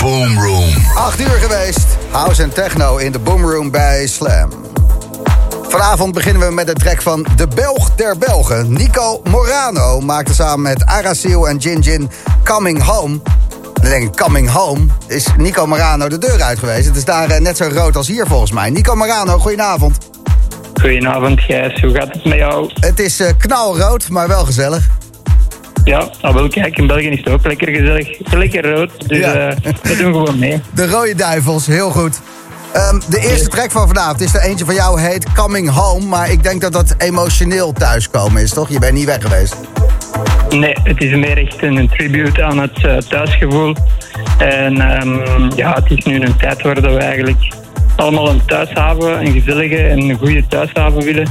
Boom Room. 8 uur geweest. House en techno in de Boomroom bij Slam. Vanavond beginnen we met de track van de Belg der Belgen. Nico Morano maakte samen met Arasil en Jin Jin Coming Home. Dan denk ik, Coming Home. Is Nico Morano de deur uit geweest. Het is daar eh, net zo rood als hier volgens mij. Nico Morano, goedenavond. Goedenavond Gijs, hoe gaat het met jou? Het is eh, knalrood, maar wel gezellig. Ja, nou wel kijk, in België is het ook lekker gezellig. Lekker rood, dus Ja. eh, we doen gewoon mee. De Rode Duivels, heel goed. Ehm, de eerste track van vanavond is er eentje van jou, heet Coming Home. Maar ik denk dat dat emotioneel thuiskomen is, toch? Je bent niet weg geweest. Nee, het is meer echt een tribute aan het eh, thuisgevoel. En ehm, ja, het is nu een tijd waar dat we eigenlijk allemaal een thuishaven, een gezellige en een goede thuishaven willen.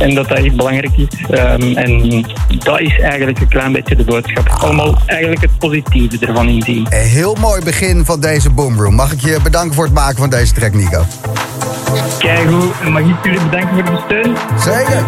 En dat dat echt belangrijk is. Ehm, en dat is eigenlijk een klein beetje de boodschap. Allemaal eigenlijk het positieve ervan inzien. Een heel mooi begin van deze Boomroom. Mag ik je bedanken voor het maken van deze track, Nico? Kijk hoe, mag ik jullie bedanken voor de steun? Zeker.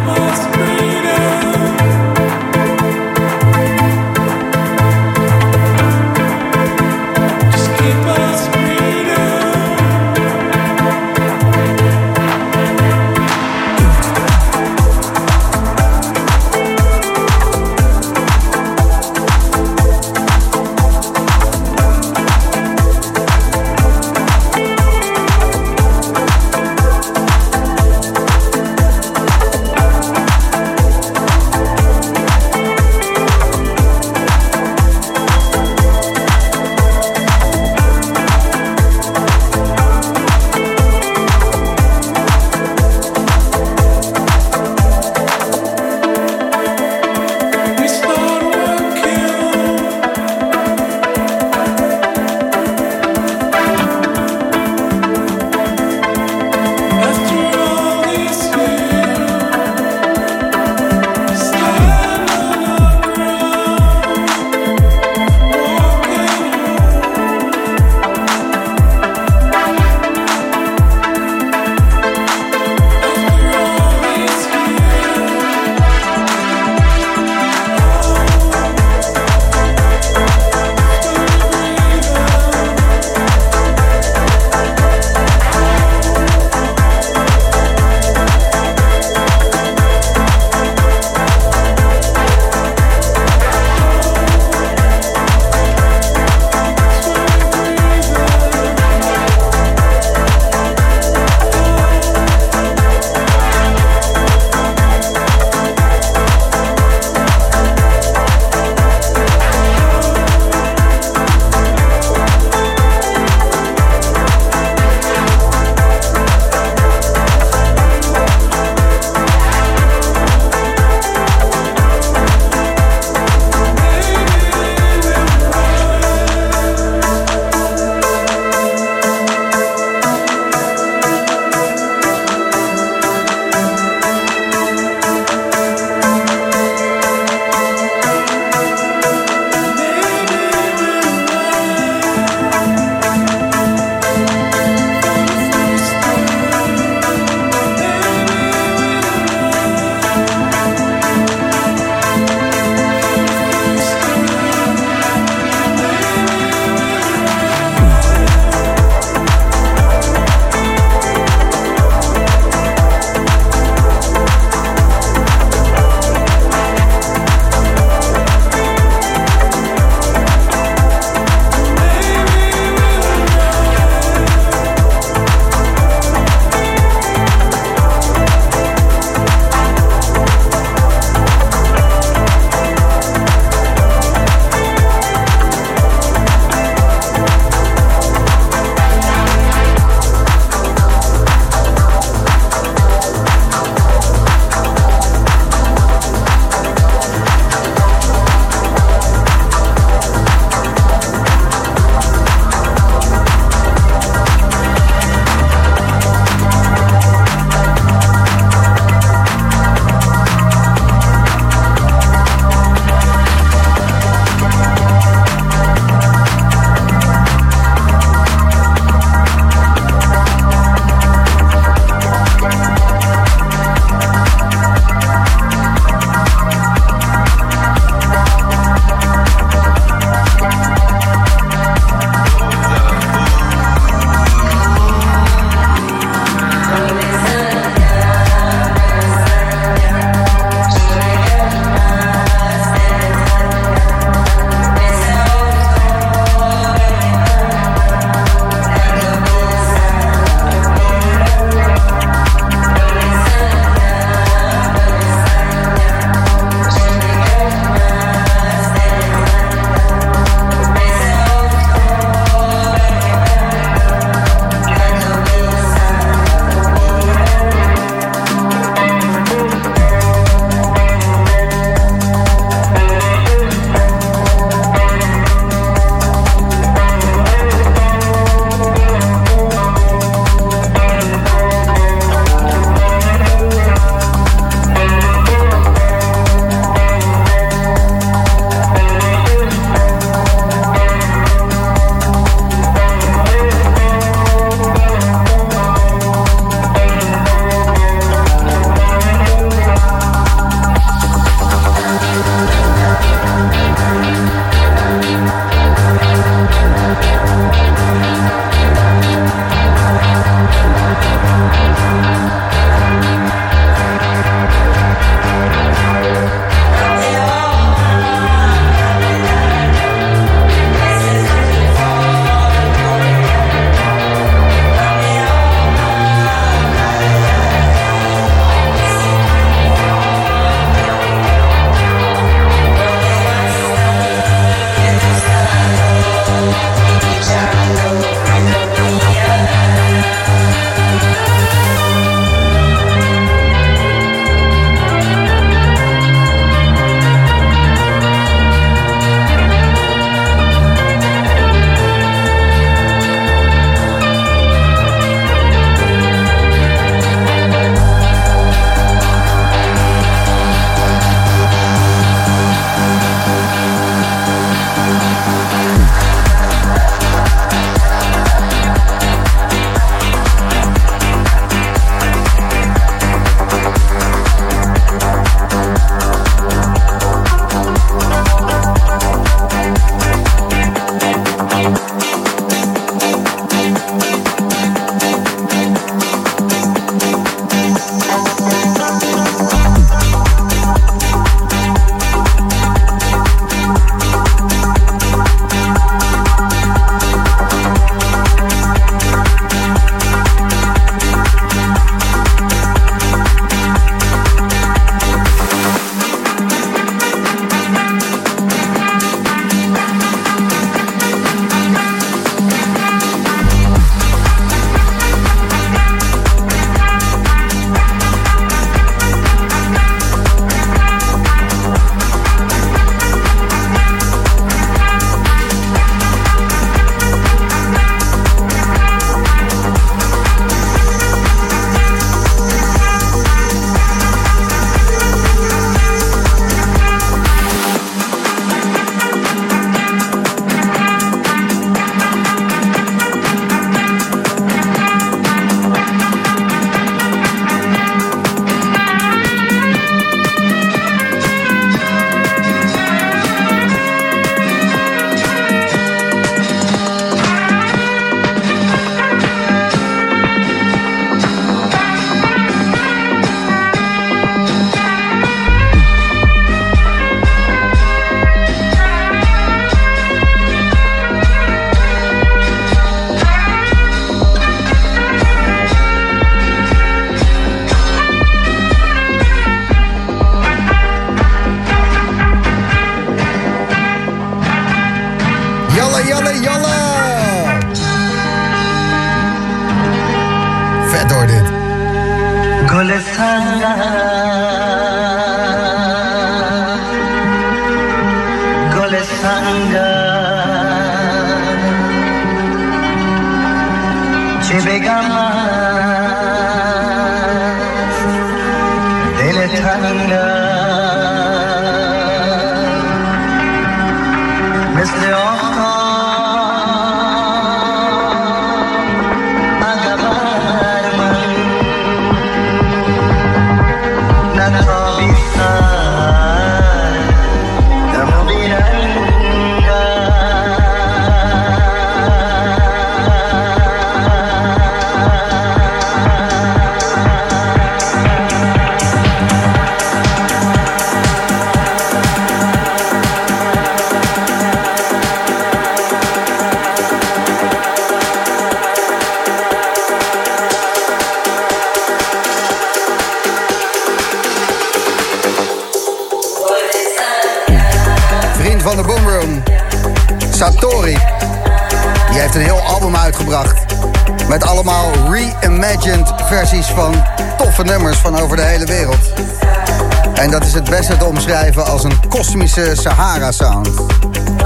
Kosmische Sahara-sound.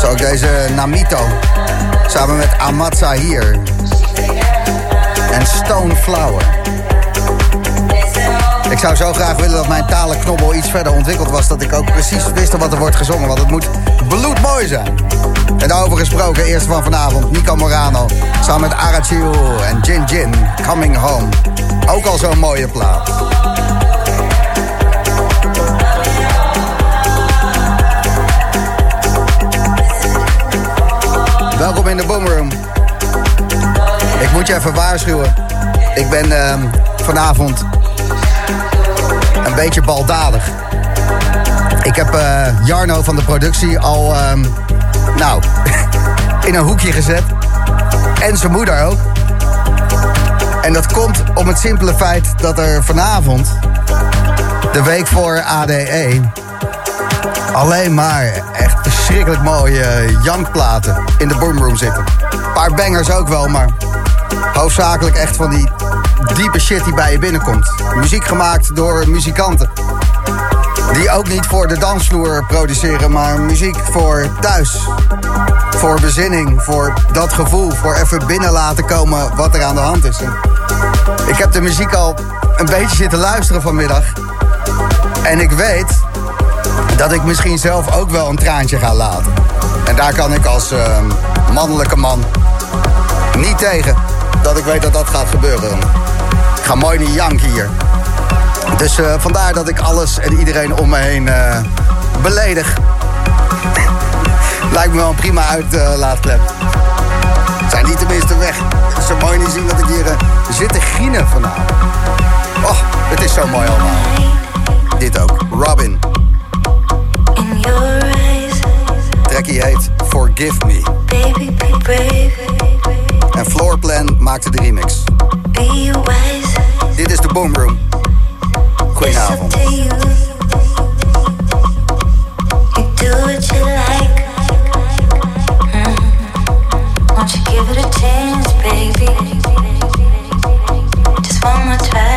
Zo ook deze Namito. Samen met Amatsa hier. En Stone Flower. Ik zou zo graag willen dat mijn talenknobbel iets verder ontwikkeld was. Dat ik ook precies wist wat er wordt gezongen. Want het moet bloedmooi zijn. En daarover gesproken, eerst van vanavond, Nico Morano. Samen met Arachiu en Jin Jin, Coming Home. Ook al zo'n mooie plaat. In de Boomroom. Ik moet je even waarschuwen. Ik ben ehm, vanavond een beetje baldadig. Ik heb eh, Jarno van de productie al, ehm, nou, in een hoekje gezet. En zijn moeder ook. En dat komt om het simpele feit dat er vanavond, de week voor ADE, alleen maar echt verschrikkelijk mooie jankplaten in de boomroom zitten. Een paar bangers ook wel, maar hoofdzakelijk echt van die diepe shit die bij je binnenkomt. Muziek gemaakt door muzikanten. Die ook niet voor de dansvloer produceren, maar muziek voor thuis. Voor bezinning, voor dat gevoel, voor even binnen laten komen wat er aan de hand is. Ik heb de muziek al een beetje zitten luisteren vanmiddag. En ik weet dat ik misschien zelf ook wel een traantje ga laten. En daar kan ik als uh, mannelijke man niet tegen dat ik weet dat dat gaat gebeuren. Ik ga mooi niet janken hier. Dus uh, vandaar dat ik alles en iedereen om me heen uh, beledig. Lijkt me wel een prima uitlaatklep. Zijn die tenminste weg. Het is zo mooi niet zien dat ik hier zit te grienen vanavond. Oh, het is zo mooi allemaal. Dit ook. Robin. Trekkie heet Forgive Me. En Floorplan maakte de remix. Dit is de Boomroom. Goedenavond. It's up to you. You do what you like. Won't you give it a chance, baby? Just one more try.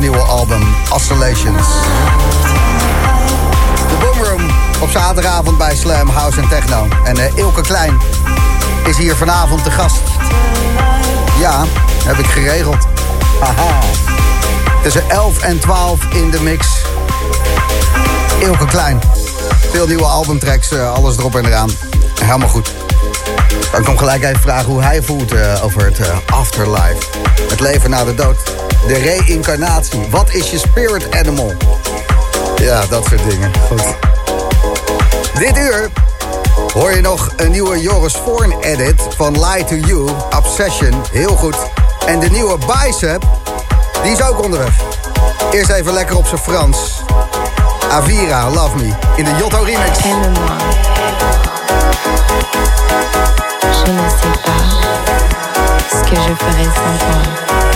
Zijn nieuwe album, Oscillations. De Boomroom op zaterdagavond bij Slam House en Techno. En uh, Ilke Klein is hier vanavond te gast. Ja, heb ik geregeld. Haha. Tussen 11 en 12 in de mix. Ilke Klein. Veel nieuwe albumtracks, uh, alles erop en eraan. Helemaal goed. Dan kom gelijk even vragen hoe hij voelt uh, over het afterlife. Het leven na de dood. De reïncarnatie. Wat is je spirit animal? Ja, dat soort dingen. Goed. Dit uur hoor je nog een nieuwe Joris Voorn edit van Lie to You, Obsession. Heel goed. En de nieuwe Bicep, die is ook onderweg. Eerst even lekker op zijn Frans. Avira, Love Me, in de Jotto remix. Je ne sais pas ce que je ferais sans toi.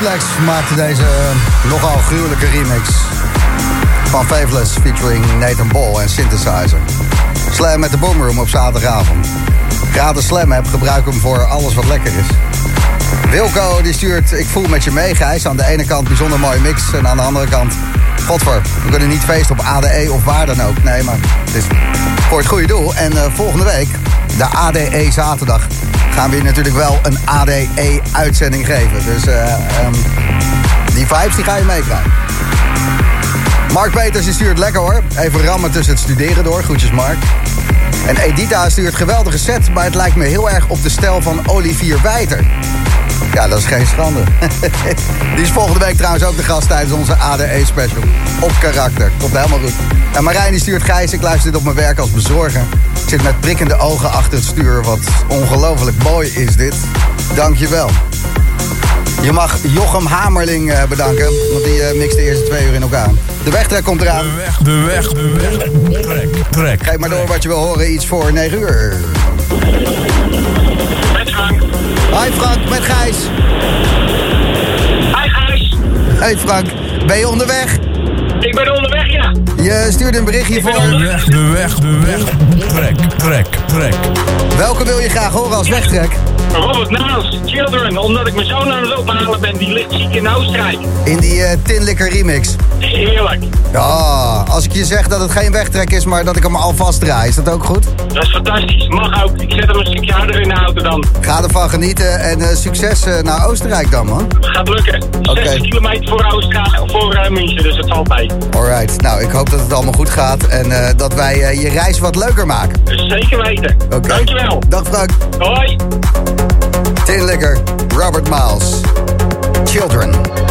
Showplex maakte deze eh, nogal gruwelijke remix van Faveless featuring Nathan Ball en Synthesizer. Slam met de Boomroom op zaterdagavond. Gratis Slam heb, gebruik hem voor alles wat lekker is. Wilco die stuurt Ik voel met je mee, Gijs. Aan de ene kant bijzonder mooie mix en aan de andere kant... Godver, we kunnen niet feesten op ADE of waar dan ook. Nee, maar het is voor het goede doel. En eh, volgende week, de ADE zaterdag, gaan we je natuurlijk wel een ADE-uitzending geven. Dus ehm, die vibes die ga je meekrijgen. Mark Peters die stuurt lekker hoor. Even rammen tussen het studeren door. Groetjes Mark. En Edita stuurt geweldige set, maar het lijkt me heel erg op de stijl van Olivier Wijter. Ja, dat is geen schande. Die is volgende week trouwens ook de gast tijdens onze ADE special. Op karakter. Komt helemaal goed. En Marijn die stuurt Gijs. Ik luister dit op mijn werk als bezorger. Ik zit met prikkende ogen achter het stuur. Wat ongelooflijk mooi is dit. Dankjewel. Je mag Jochem Hamerling eh, bedanken, want die eh, mixt de eerste twee uur in elkaar. De wegtrek komt eraan. De weg, de weg, de weg. Trek, trek. Geef maar door wat je wil horen, iets voor 9 uur. Met Frank. Hi Frank, met Gijs. Hi Gijs. Hey Frank, ben je onderweg? Ik ben onderweg, ja. Je stuurde een berichtje voor. De weg, de weg, de weg. Trek, trek, trek. Welke wil je graag horen als wegtrek? Robert Naals, Children, omdat ik mijn zoon aan het ophalen ben. Die ligt ziek in Oostenrijk. In die eh Tinlikker remix. Heerlijk. Ja, als ik je zeg dat het geen wegtrek is, maar dat ik hem alvast draai, is dat ook goed? Dat is fantastisch. Mag ook. Ik zet hem een stukje harder in de auto dan. Ga ervan genieten en eh, succes eh, naar Oostenrijk dan, man. Gaat lukken. Oké. 60 kilometer voor Oostenrijk, voor uh, München, dus het valt mee. Alright, nou, ik hoop dat het allemaal goed gaat en dat wij je reis wat leuker maken. Zeker weten. Dankjewel. Dag Frank. Hoi. Tinlikker, Robert Miles. Children.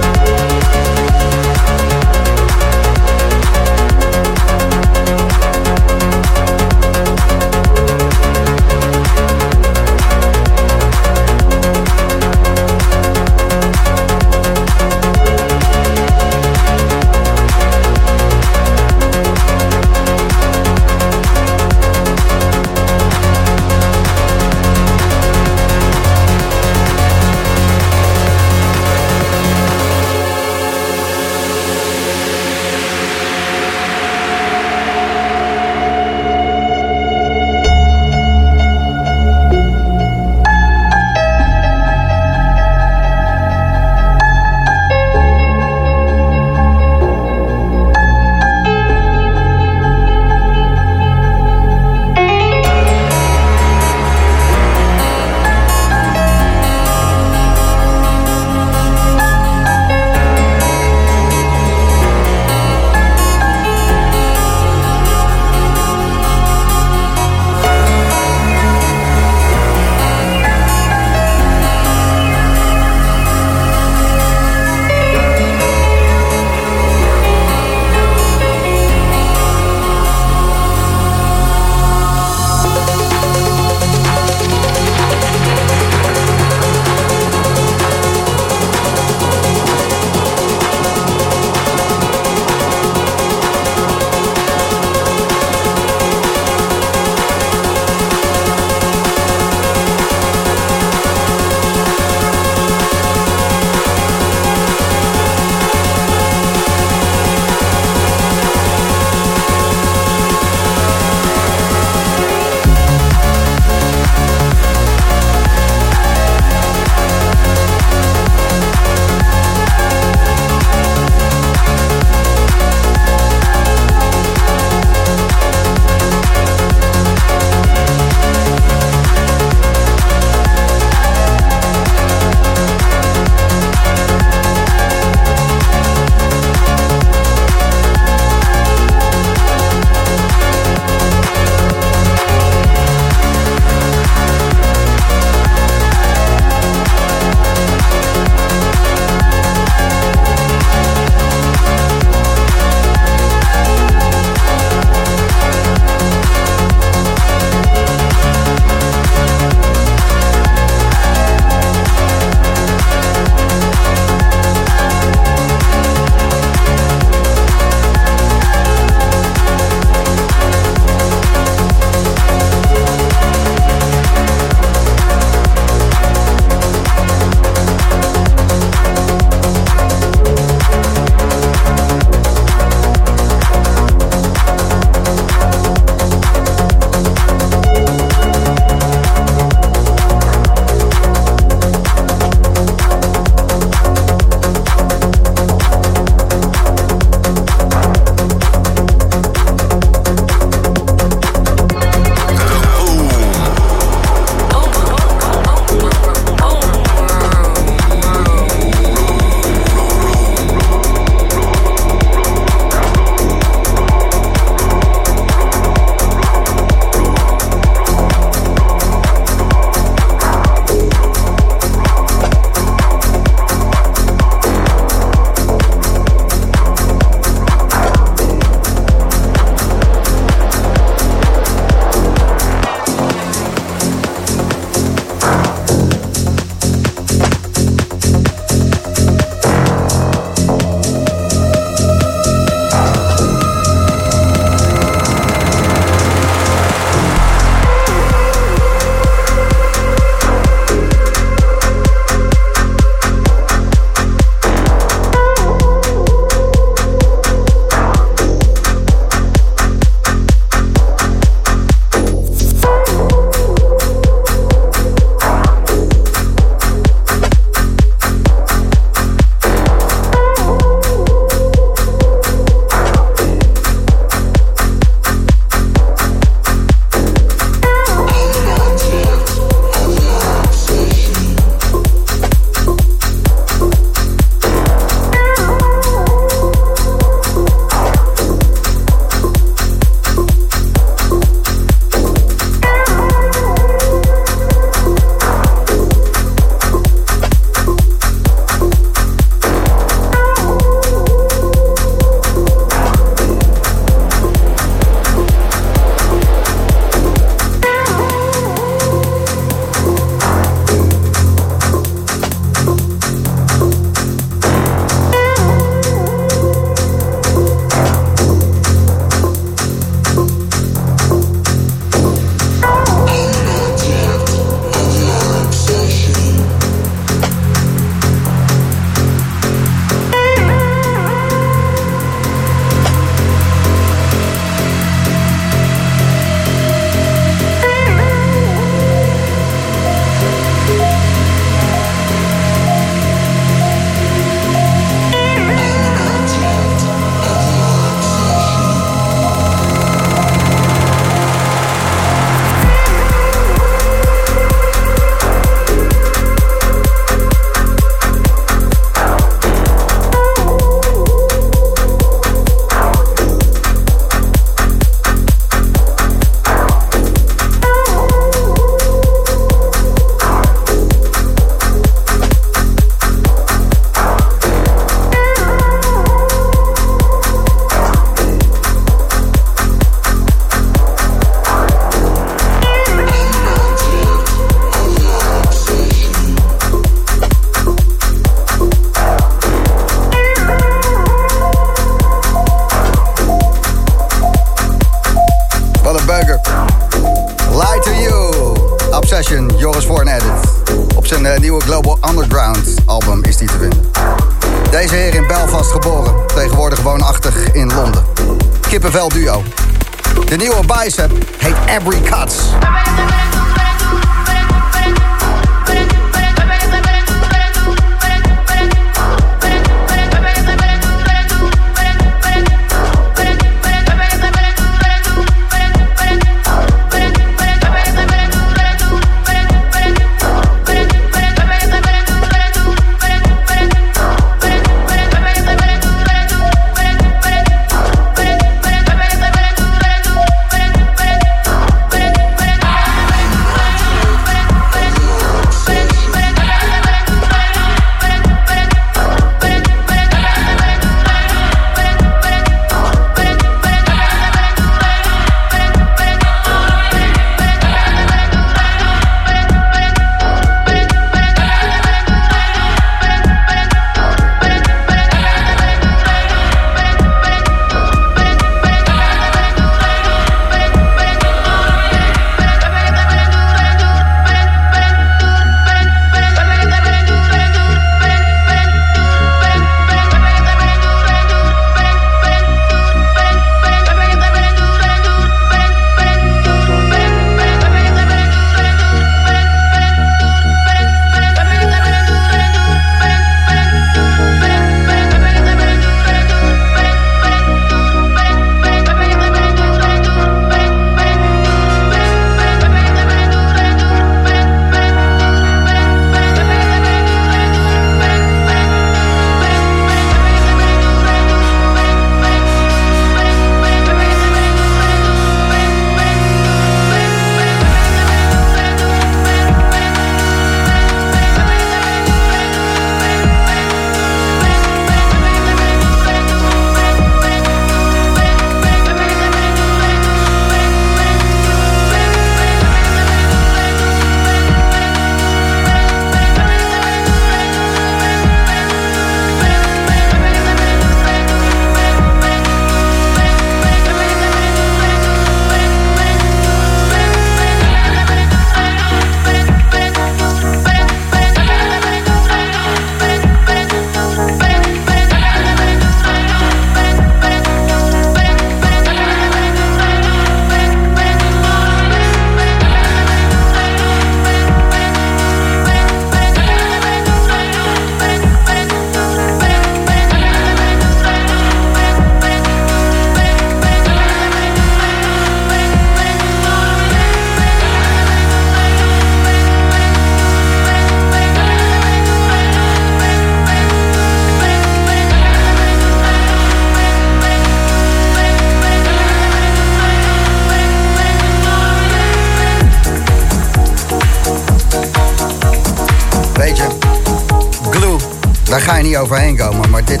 Niet overheen komen, maar dit...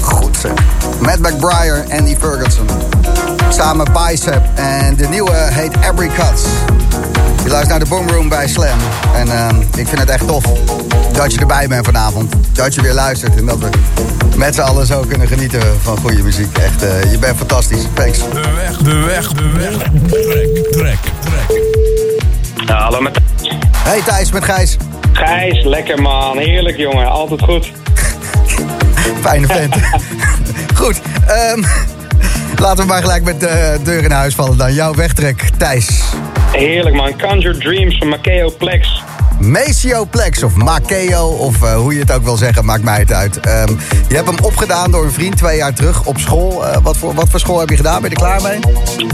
Goed zeg. Matt McBriar, Andy Ferguson. Samen Bicep en de nieuwe heet Every Cuts. Je luistert naar de Boomroom bij Slam. En ehm, ik vind het echt tof dat je erbij bent vanavond. Dat je weer luistert en dat we met z'n allen zo kunnen genieten van goede muziek. Echt, eh, je bent fantastisch. Thanks. De weg, de weg, de weg. Trek, trek, trek. Ja, hallo met Hey Thijs, met Gijs. Gijs. Lekker man. Heerlijk jongen. Altijd goed. Fijne vent. Goed, ehm, laten we maar gelijk met de deur in huis vallen dan. Jouw wegtrek, Thijs. Heerlijk man. Conjure Dreams van Makeo Plex. Maceo Plex of Makeo, of eh, hoe je het ook wil zeggen, maakt mij het uit. Ehm, je hebt hem opgedaan door een vriend twee jaar terug op school. Eh, wat, voor, wat voor school heb je gedaan? Ben je er klaar mee?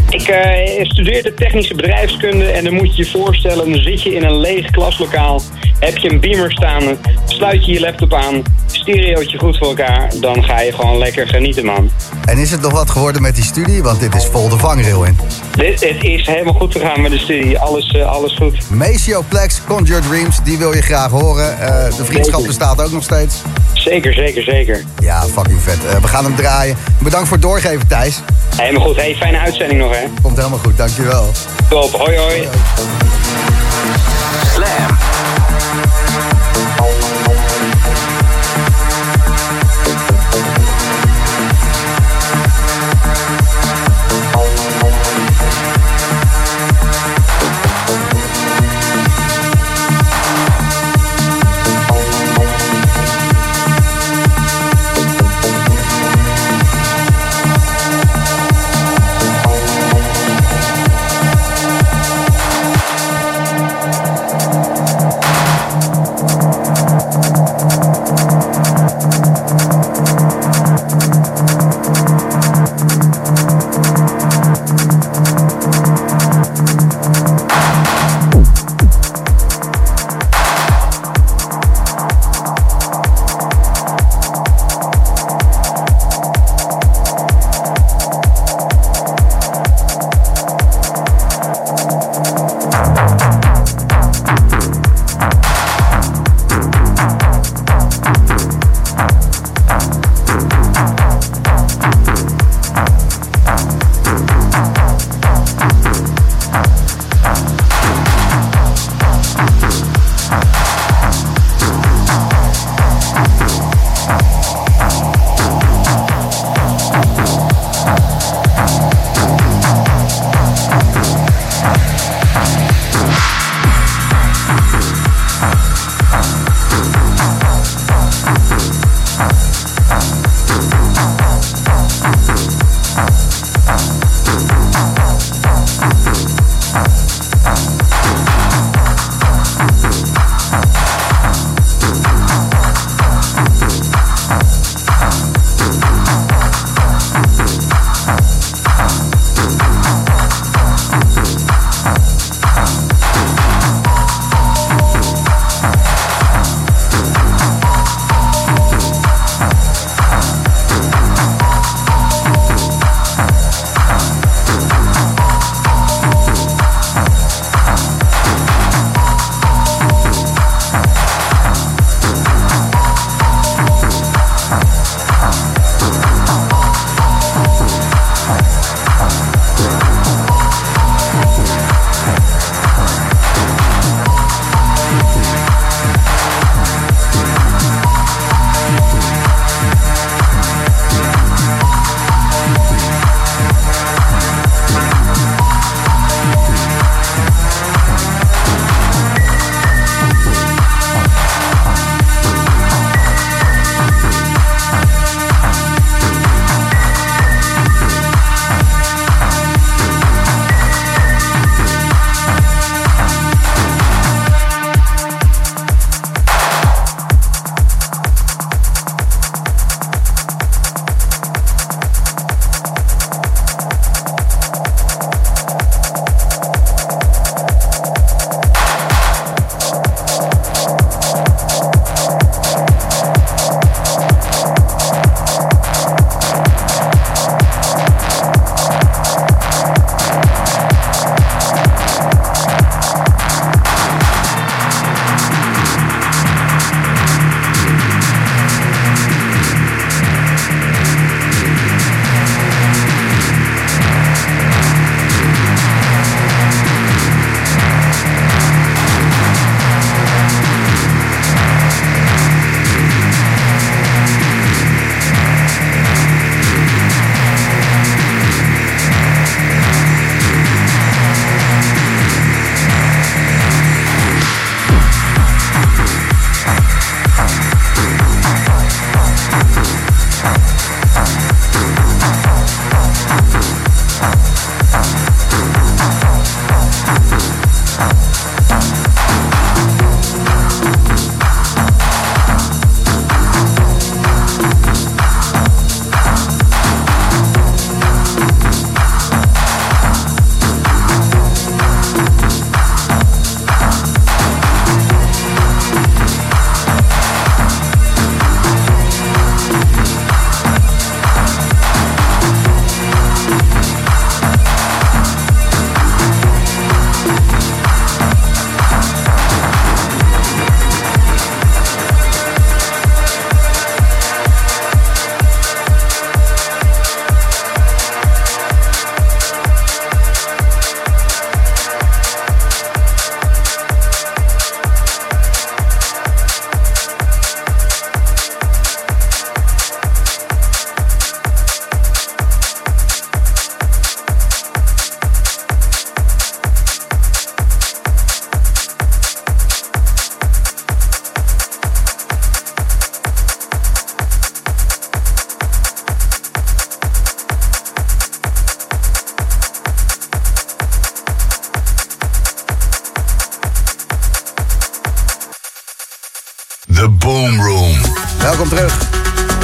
Ik eh, studeerde technische bedrijfskunde en dan moet je je voorstellen, dan zit je in een leeg klaslokaal. Heb je een beamer staan, sluit je je laptop aan, stereootje goed voor elkaar, dan ga je gewoon lekker genieten man. En is het nog wat geworden met die studie? Want dit is vol de vangrail in. Dit, het is helemaal goed gegaan met de studie, alles, alles goed. Maceo Plex, Conjure Die wil je graag horen. Eh, de vriendschap bestaat ook nog steeds. Zeker, zeker, zeker. Ja, fucking vet. Eh, we gaan hem draaien. Bedankt voor het doorgeven, Thijs. Helemaal goed. Hey, fijne uitzending nog hè. Komt helemaal goed, dankjewel. Top, hoi hoi.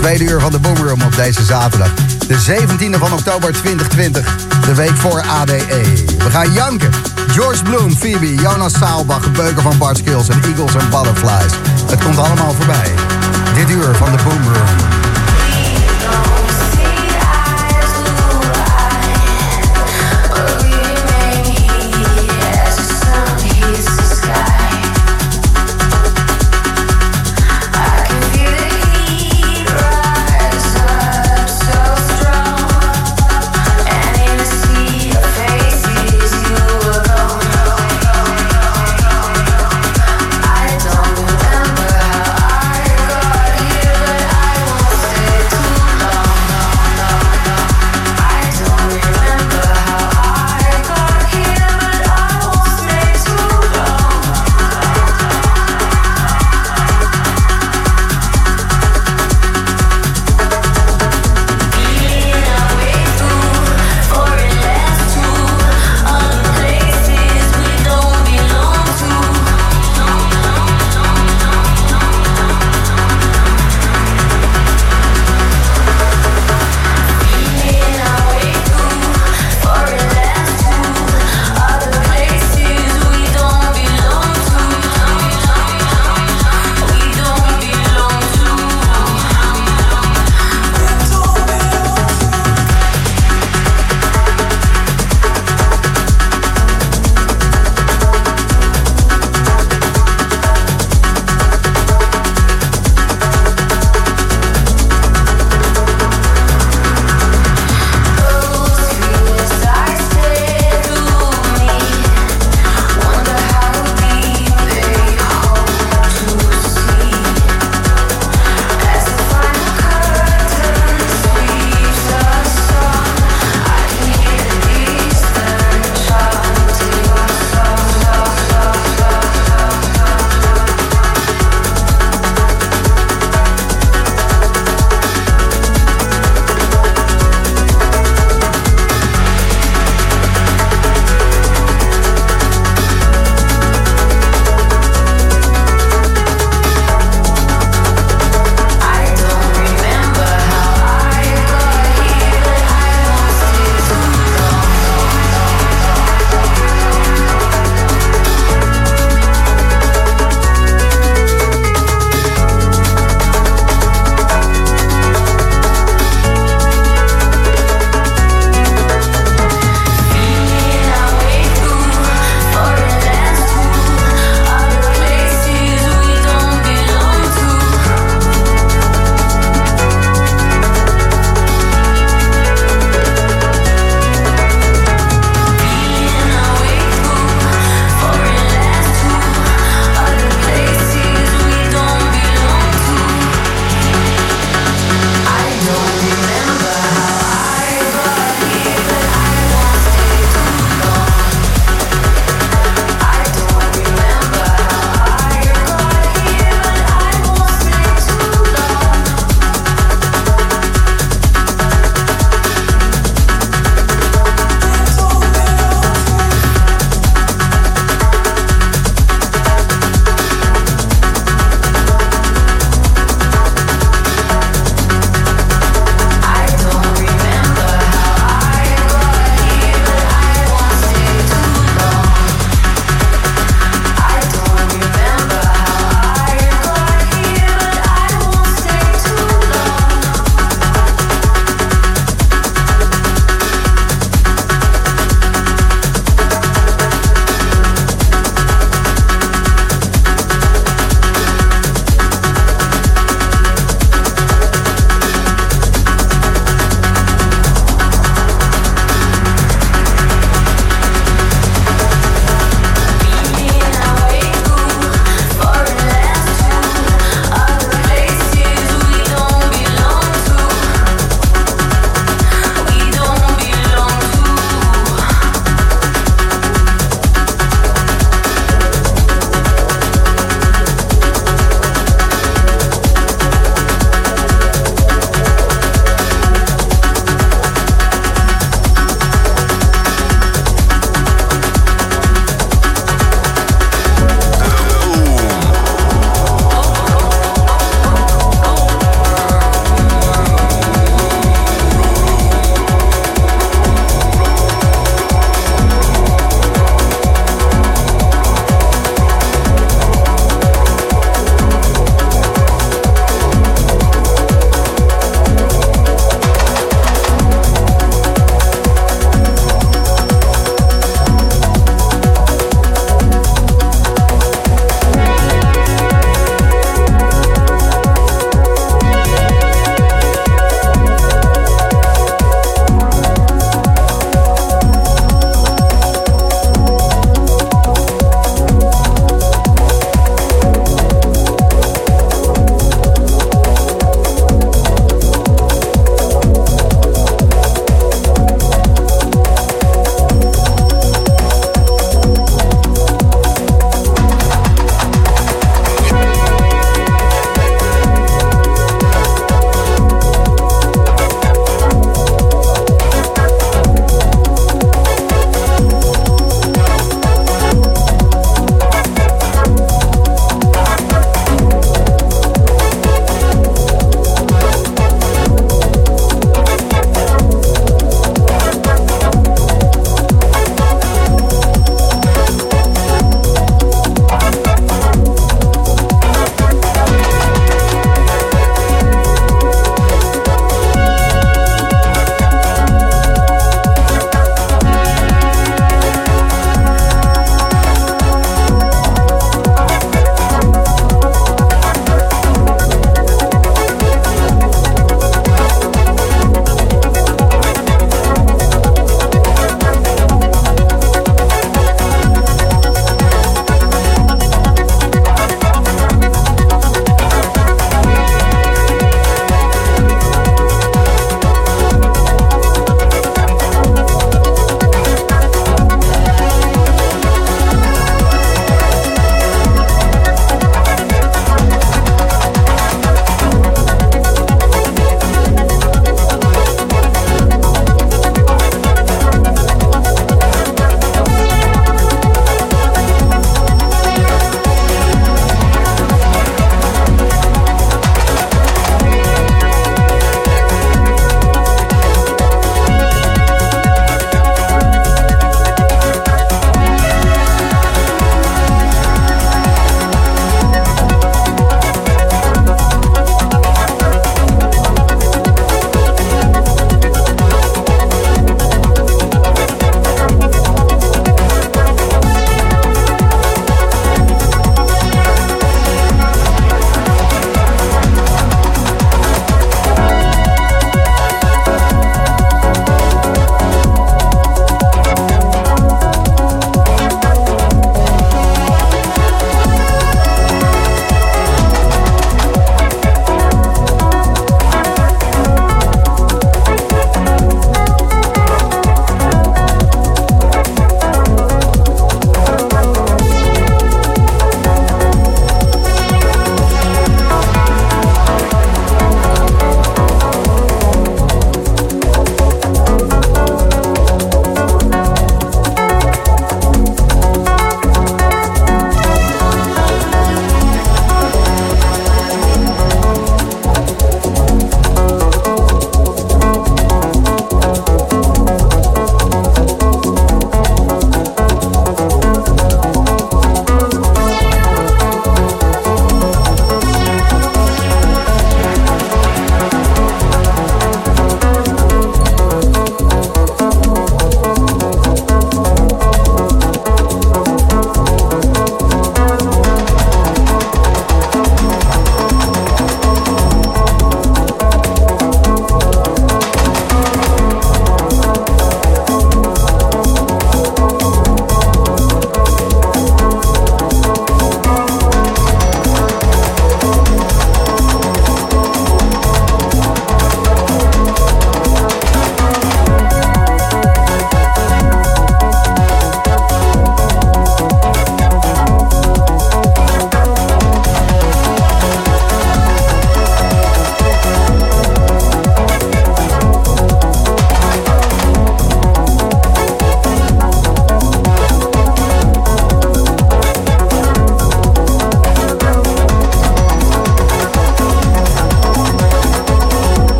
Tweede uur van de Boomroom op deze zaterdag. De 17e van oktober 2020. De week voor ADE. We gaan janken. George Bloom, Phoebe, Jonas Saalbach, Beuker van Bart Skills en Eagles and Butterflies. Het komt allemaal voorbij. Dit uur van de Boomroom.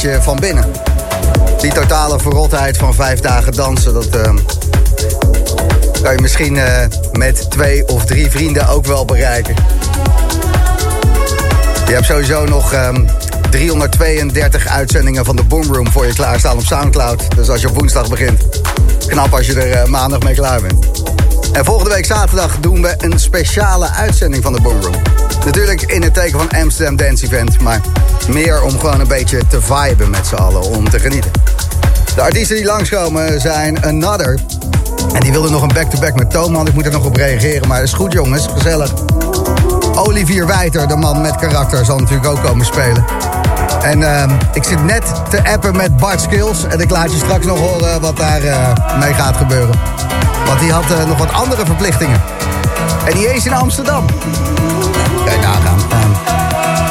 Van binnen. Die totale verrotheid van vijf dagen dansen, dat eh, kan je misschien eh, met twee of drie vrienden ook wel bereiken. Je hebt sowieso nog ehm, 332 uitzendingen van de Boomroom voor je klaarstaan op Soundcloud. Dus als je op woensdag begint, knap als je er eh, maandag mee klaar bent. En volgende week zaterdag doen we een speciale uitzending van de Boomroom. Natuurlijk in het teken van Amsterdam Dance Event, maar meer om gewoon een beetje te viben met z'n allen, om te genieten. De artiesten die langskomen zijn Another. En die wilde nog een back-to-back met Toman. Ik moet er nog op reageren, maar dat is goed jongens, gezellig. Olivier Wijter, de man met karakter, zal natuurlijk ook komen spelen. En ehm, ik zit net te appen met Bart Skills. En ik laat je straks nog horen wat daar eh, mee gaat gebeuren. Want die had eh, nog wat andere verplichtingen. En die eens in Amsterdam. Kijk nagaan. Ehm,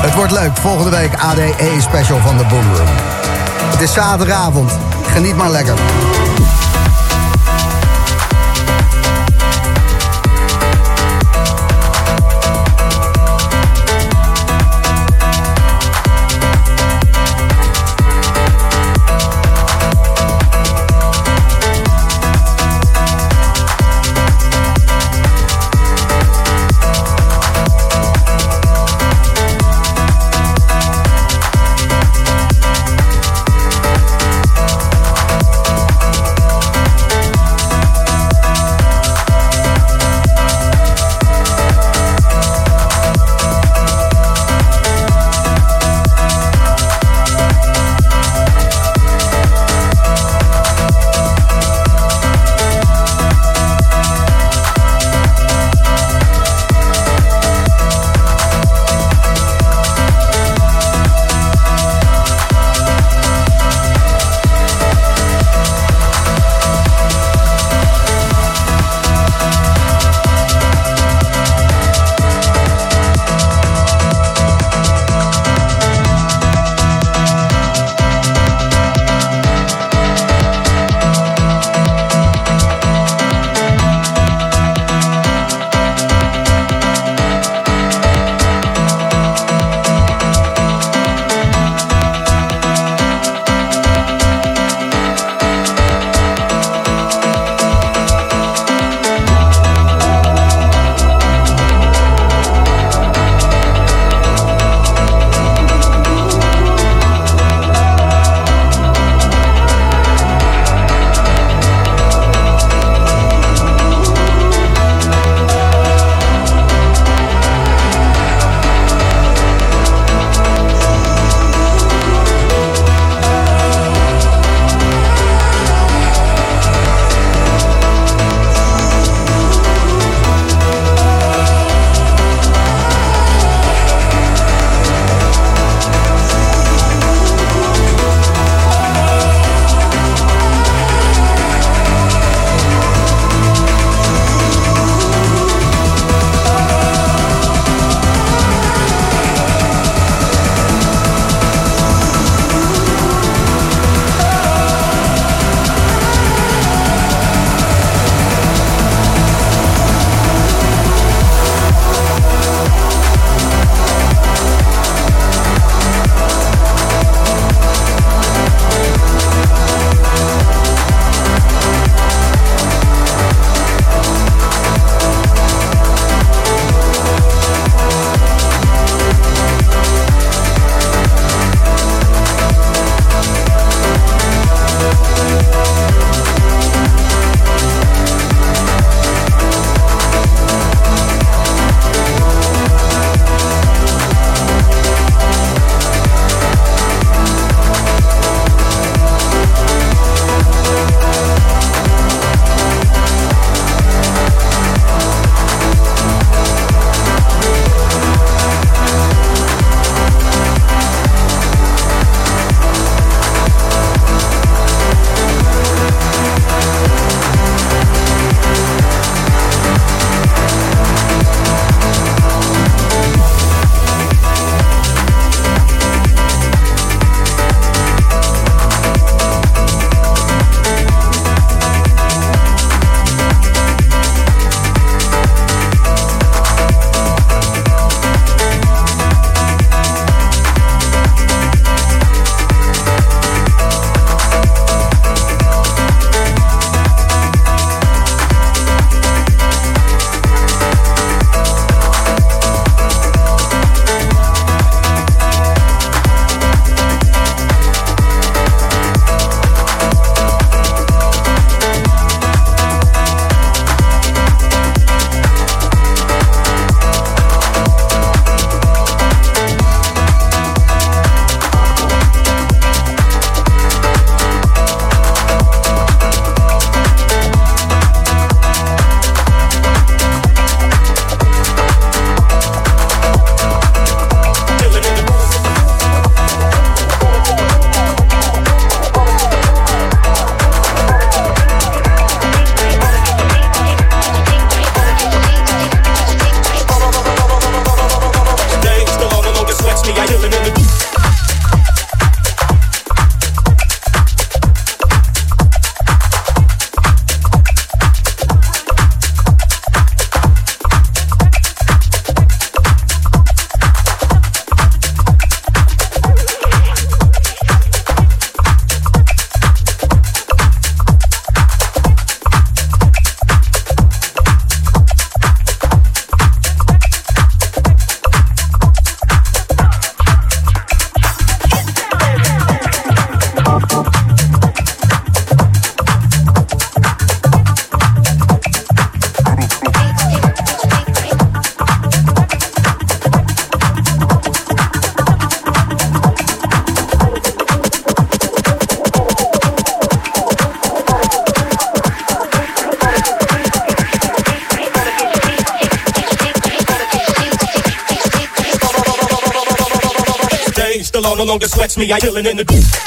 het wordt leuk. Volgende week ADE special van de Boomroom. Het is zaterdagavond. Geniet maar lekker. Me. I chillin' in the.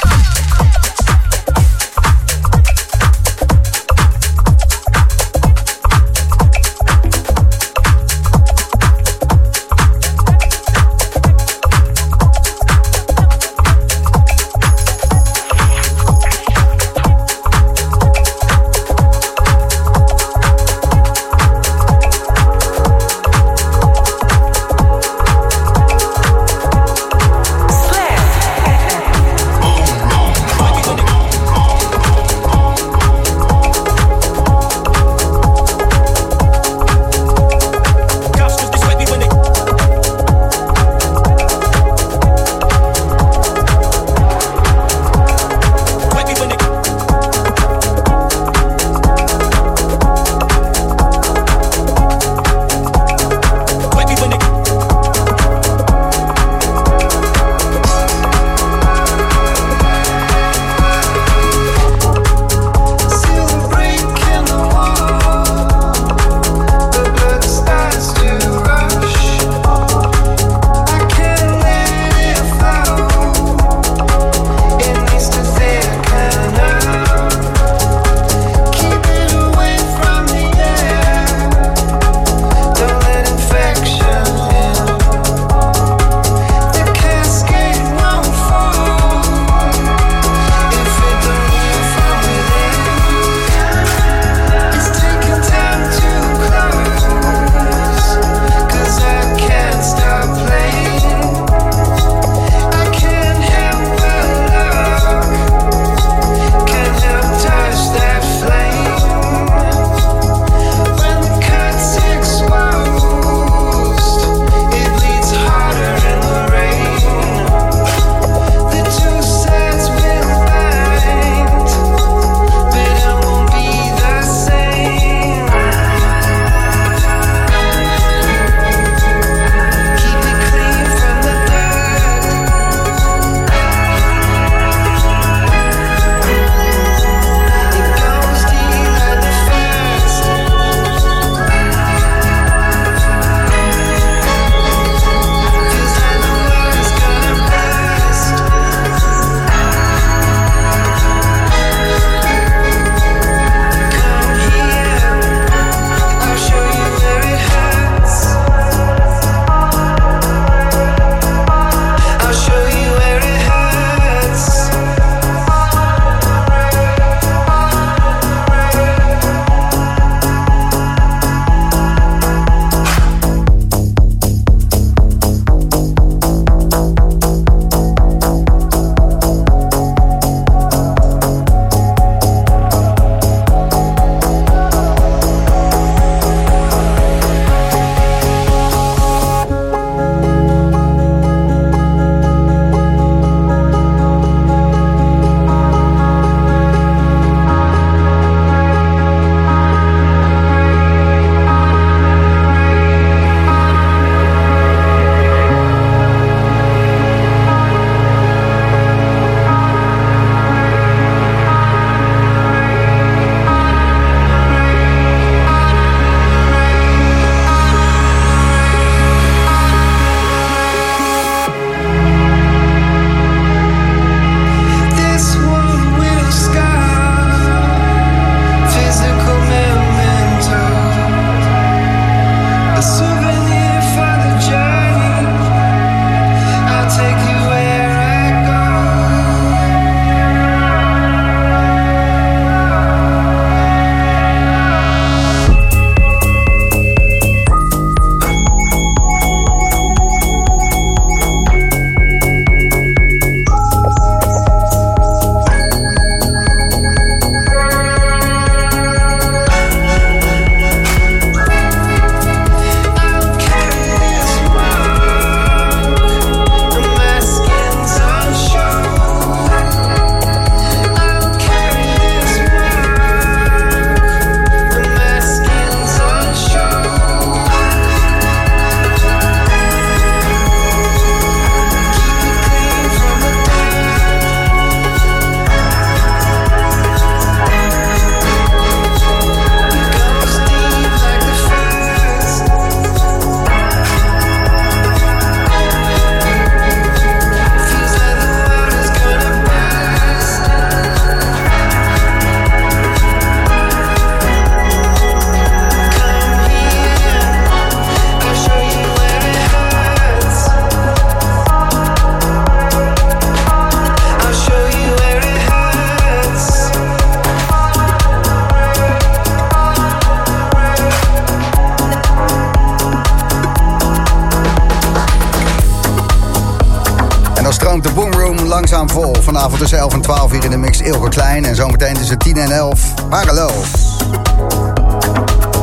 Klein. En zometeen tussen 10 en 11 Parallel.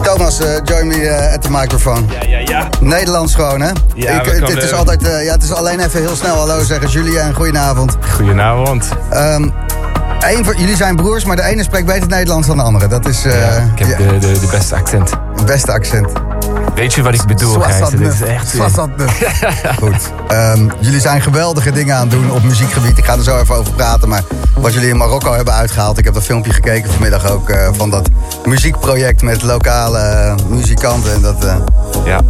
Thomas, eh, join me eh, at the microphone. Ja, ja, ja. Nederlands gewoon, hè? Ja, Ik, we het, het is altijd, eh, ja, het is alleen even heel snel hallo zeggen. Julia, en goedenavond. Goedenavond. Ehm een van, jullie zijn broers, maar de ene spreekt beter Nederlands dan de andere. Dat is eh, Ja, ik heb ja, de, de, de beste accent. het beste accent. Weet je wat ik bedoel, Gijs? Dit is echt... 69. Goed. Ehm, jullie zijn geweldige dingen aan het doen op muziekgebied. Ik ga er zo even over praten. Maar wat jullie in Marokko hebben uitgehaald. Ik heb dat filmpje gekeken vanmiddag ook. eh, van dat muziekproject met lokale eh, muzikanten. En dat, eh, Ja,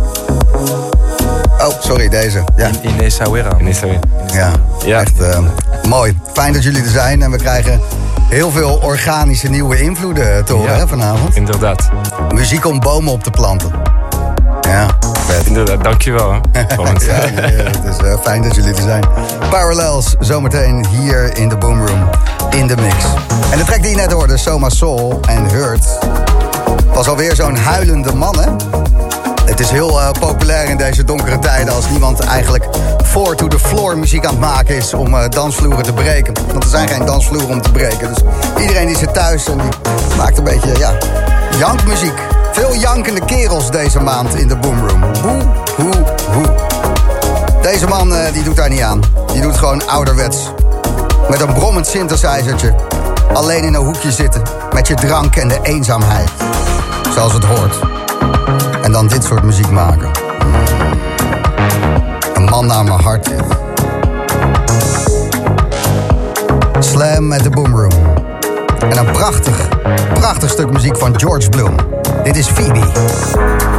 Oh, sorry, deze. Ja, In Essaouira. in Israël. ja. Ja. echt eh, mooi. Fijn dat jullie er zijn. En we krijgen heel veel organische nieuwe invloeden te horen Ja. hè, vanavond. Inderdaad. Muziek om bomen op te planten. Ja, vet. Inderdaad, dankjewel. Hè. Want, Ja, nee, het is eh, fijn dat jullie er zijn. Parallels, zometeen hier in de Boomroom, in de mix. En de track die je net hoorde, Soma Soul en Hurt... was alweer zo'n huilende man, hè? Het is heel eh, populair in deze donkere tijden... als niemand eigenlijk voor to the floor muziek aan het maken is... om eh, dansvloeren te breken. Want er zijn geen dansvloeren om te breken. Dus iedereen die zit thuis en die maakt een beetje, ja, jankmuziek. Veel jankende kerels deze maand in de Boomroom. Boe, hoe, hoe. Deze man eh, die doet daar niet aan. Die doet gewoon ouderwets. Met een brommend synthesizertje. Alleen in een hoekje zitten. Met je drank en de eenzaamheid. Zoals het hoort. En dan dit soort muziek maken. Een man naar mijn hart. Slam met de Boomroom. En een prachtig, prachtig stuk muziek van George Bloom. Dit is Phoebe.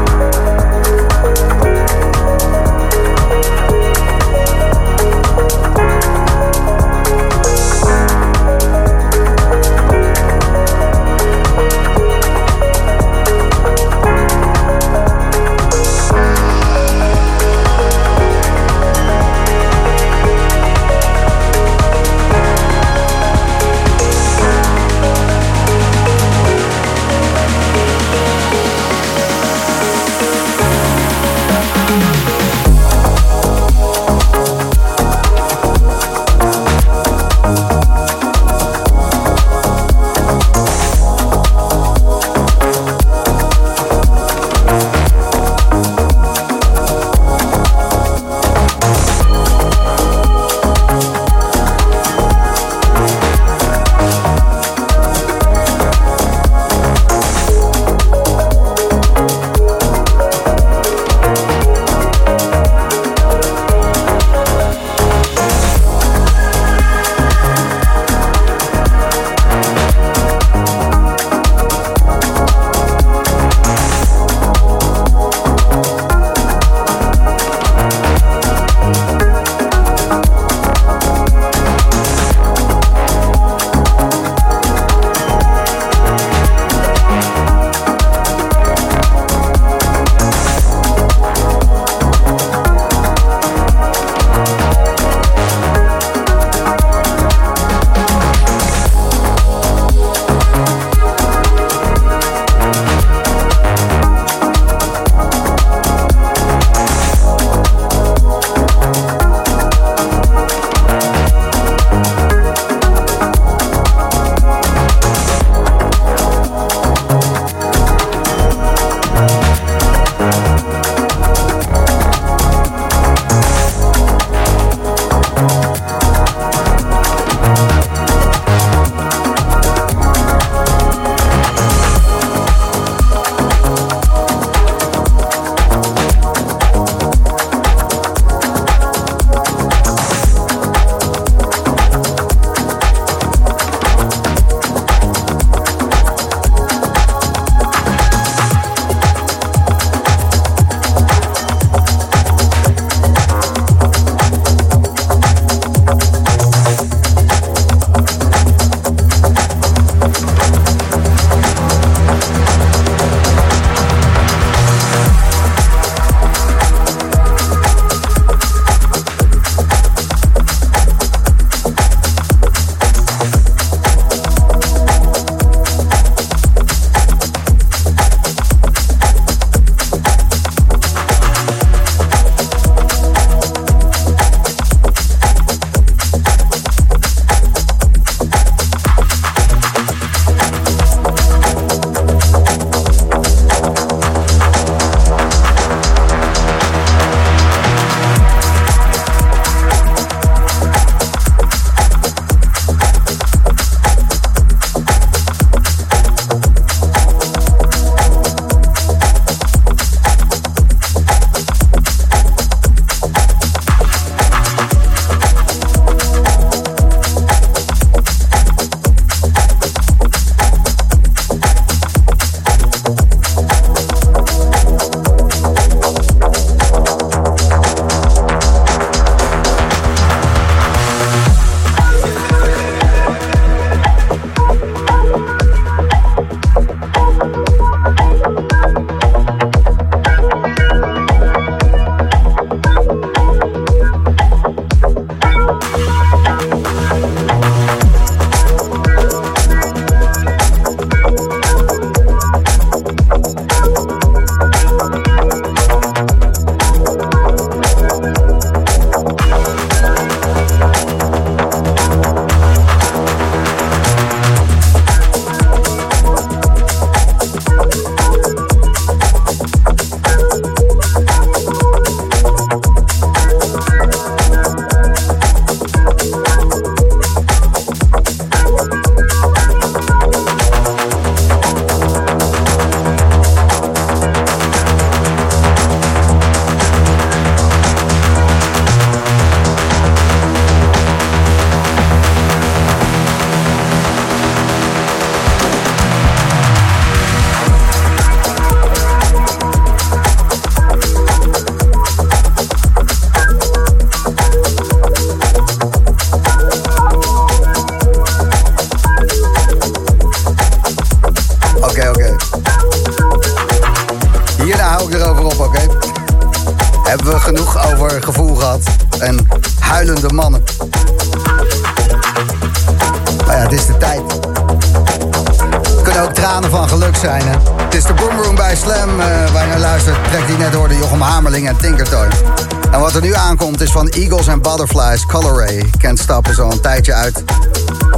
Butterflies, Color Ray. Kent stappen zo een tijdje uit.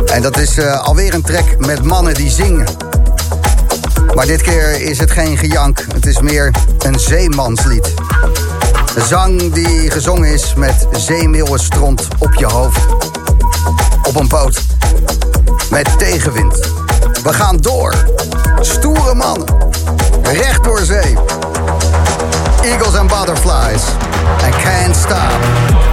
En dat is eh, alweer een track met mannen die zingen. Maar dit keer is het geen gejank, het is meer een zeemanslied. Een zang die gezongen is met zeemeeuwenstront op je hoofd. Op een boot. Met tegenwind. We gaan door. Stoere mannen. Recht door zee. Eagles and Butterflies. And Can't Stop.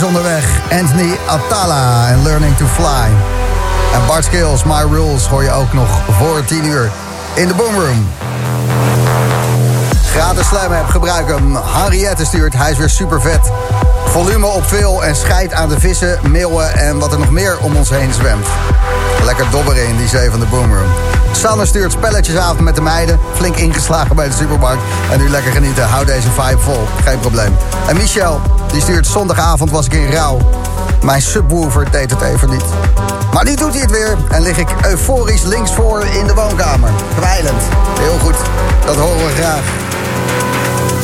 Onderweg. Anthony Attala en Learning to Fly. En Bart Skills, My Rules, hoor je ook nog voor 10 uur in de Boomroom. Gratis slam app, gebruik hem. Henriette stuurt, hij is weer super vet. Volume op veel en scheid aan de vissen, meeuwen en wat er nog meer om ons heen zwemt. Lekker dobberen in die zee van de Boomroom. Sanne stuurt spelletjesavond met de meiden. Flink ingeslagen bij de supermarkt. En nu lekker genieten. Hou deze vibe vol. Geen probleem. En Michel, die stuurt zondagavond was ik in rouw. Mijn subwoofer deed het even niet. Maar nu doet hij het weer. En lig ik euforisch linksvoor in de woonkamer. Kwijlend. Heel goed. Dat horen we graag.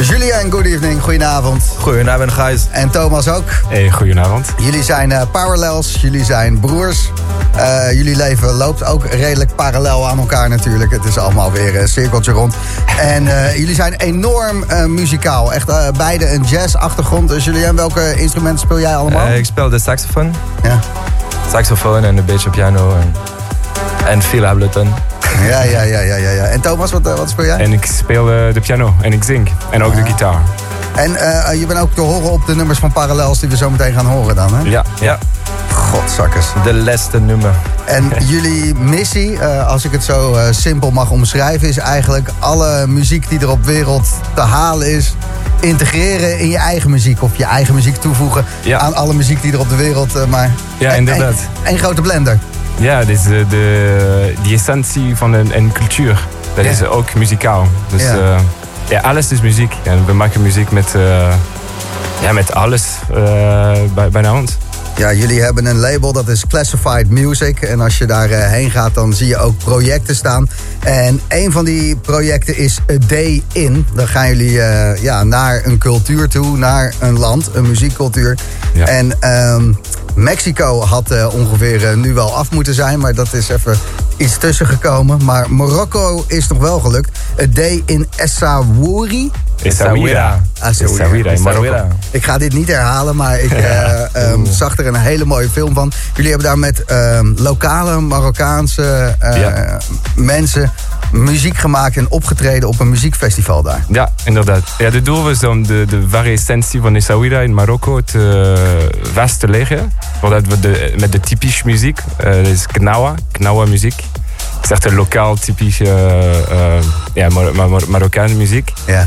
Julien, good evening. Goedenavond. Goedenavond, Gijs. En Thomas ook. Hey, goedenavond. Jullie zijn eh, parallels, jullie zijn broers. Eh, jullie leven loopt ook redelijk parallel aan elkaar natuurlijk. Het is allemaal weer een cirkeltje rond. En eh, jullie zijn enorm eh, muzikaal. Echt eh, beide een jazz-achtergrond. Dus Julien, welke instrumenten speel jij allemaal? Ik speel de saxofoon. Ja. Saxofoon en een beetje piano. En, en veel Ableton. Ja, ja, ja, ja, ja, ja. En Thomas, wat, wat speel jij? En ik speel de piano en ik zing. En ook de gitaar. En je bent ook te horen op de nummers van Parallels die we zo meteen gaan horen dan, hè? Ja, ja. Godzakkers. De laatste nummer. En jullie missie, eh, als ik het zo eh, simpel mag omschrijven, is eigenlijk alle muziek die er op wereld te halen is, integreren in je eigen muziek. Of je eigen muziek toevoegen Ja. aan alle muziek die er op de wereld eh, maar. Ja, inderdaad. één grote blender. Ja, dus de, de, die essentie van een, een cultuur. Dat Ja. is ook muzikaal. Dus Ja. ja, alles is muziek. En we maken muziek met, ja, met alles bij, bijna ons. Ja, jullie hebben een label dat is Classified Music. En als je daar eh, heen gaat, dan zie je ook projecten staan. En een van die projecten is A Day In. Dan gaan jullie eh, ja, naar een cultuur toe, naar een land, een muziekcultuur. Ja. En ehm, Mexico had eh, ongeveer nu wel af moeten zijn, maar dat is even iets tussen gekomen. Maar Marokko is nog wel gelukt. A Day in Essaouri. Essaouira. Essaouira in Marokko. Ik ga dit niet herhalen, maar ik eh, ehm, zag er een hele mooie film van. Jullie hebben daar met ehm, lokale Marokkaanse eh, Ja. mensen muziek gemaakt en opgetreden op een muziekfestival daar. Ja, inderdaad. Ja, de doel was om de, de ware essentie van Essaouira in Marokko te, uh, vast te leggen. Voordat we de, met de typische muziek, dat is knawa, knawa muziek. Het is echt een lokaal typische uh, ja, Mar Mar Marokkaanse muziek. Ja.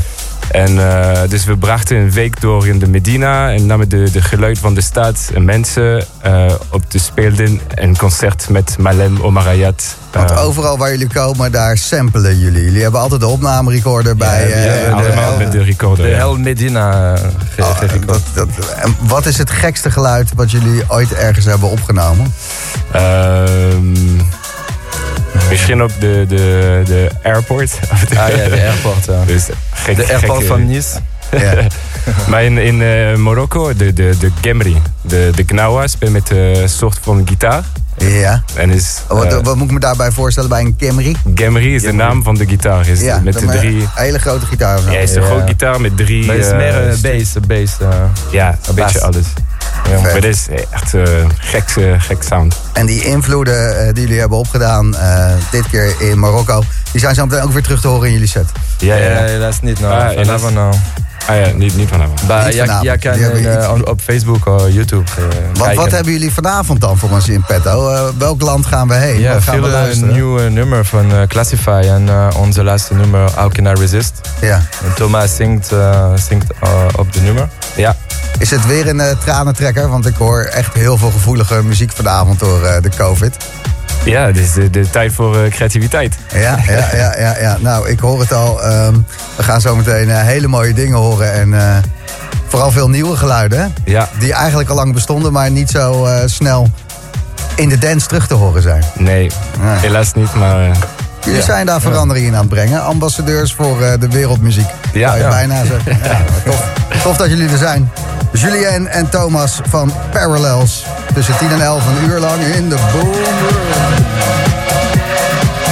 En uh, dus we brachten een week door in de Medina en namen de, de geluid van de stad en mensen uh, op de speelden een concert met Malem Omarayat. Want overal waar jullie komen, daar samplen jullie. Jullie hebben altijd de opnamerecorder bij. Ja, ja, ja, allemaal met de recorder. De Hel Medina ge oh, dat, dat, En wat is het gekste geluid wat jullie ooit ergens hebben opgenomen? Um, Misschien op de, de, de airport. Ah ja, de airport. Ja. Dus gek, de airport gek, van Nice. Ja. maar in, in uh, Marokko, de, de, de Gemri, de, de Gnawa, speelt met een soort van gitaar. Ja. En is, uh, wat, wat, moet ik me daarbij voorstellen bij een Gemri? Gemri is Gemri. de naam van de gitaar. Is ja, met de drie... Een hele grote gitaar. Ja, is een ja. grote gitaar met drie... Maar het is meer uh, bass, bass. ja, een beetje alles. Ja, maar dit is echt uh, gek, uh, gek sound. En die invloeden uh, die jullie hebben opgedaan, dit keer in Marokko, die zijn zo meteen ook weer terug te horen in jullie set. Ja, ja, ja helaas niet. Nou, ah, helaas. Ah ja, niet, niet vanavond. Maar ja, ja, kan uh, op Facebook of YouTube uh, wat, kijken. wat hebben jullie vanavond dan voor ons in petto? Uh, welk land gaan we heen? Ja, gaan veel nieuwe nummer van Classify en onze laatste nummer How Can I Resist. Ja. En Thomas zingt, zingt op de nummer. Ja. Is het weer een uh, tranentrekker? Want ik hoor echt heel veel gevoelige muziek vanavond door uh, de COVID. Ja, het is de, de tijd voor uh, creativiteit. Ja, ja, ja, ja, ja, Nou, ik hoor het al. Um, we gaan zo meteen hele mooie dingen horen. En vooral veel nieuwe geluiden. Ja. Die eigenlijk al lang bestonden, maar niet zo snel in de dance terug te horen zijn. Nee, ja. helaas niet, maar... Jullie ja. zijn daar verandering in aan het brengen. Ambassadeurs voor uh, de wereldmuziek. Ja, je bijna zeggen. Ja, tof, tof dat jullie er zijn. Julien en Thomas van Parallels. Tussen 10 en 11 een uur lang in de boom.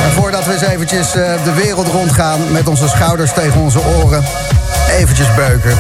En voordat we eens eventjes uh, de wereld rondgaan met onze schouders tegen onze oren. Eventjes beuken.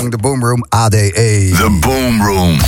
Lang de Boomroom ADE. The Boom Room.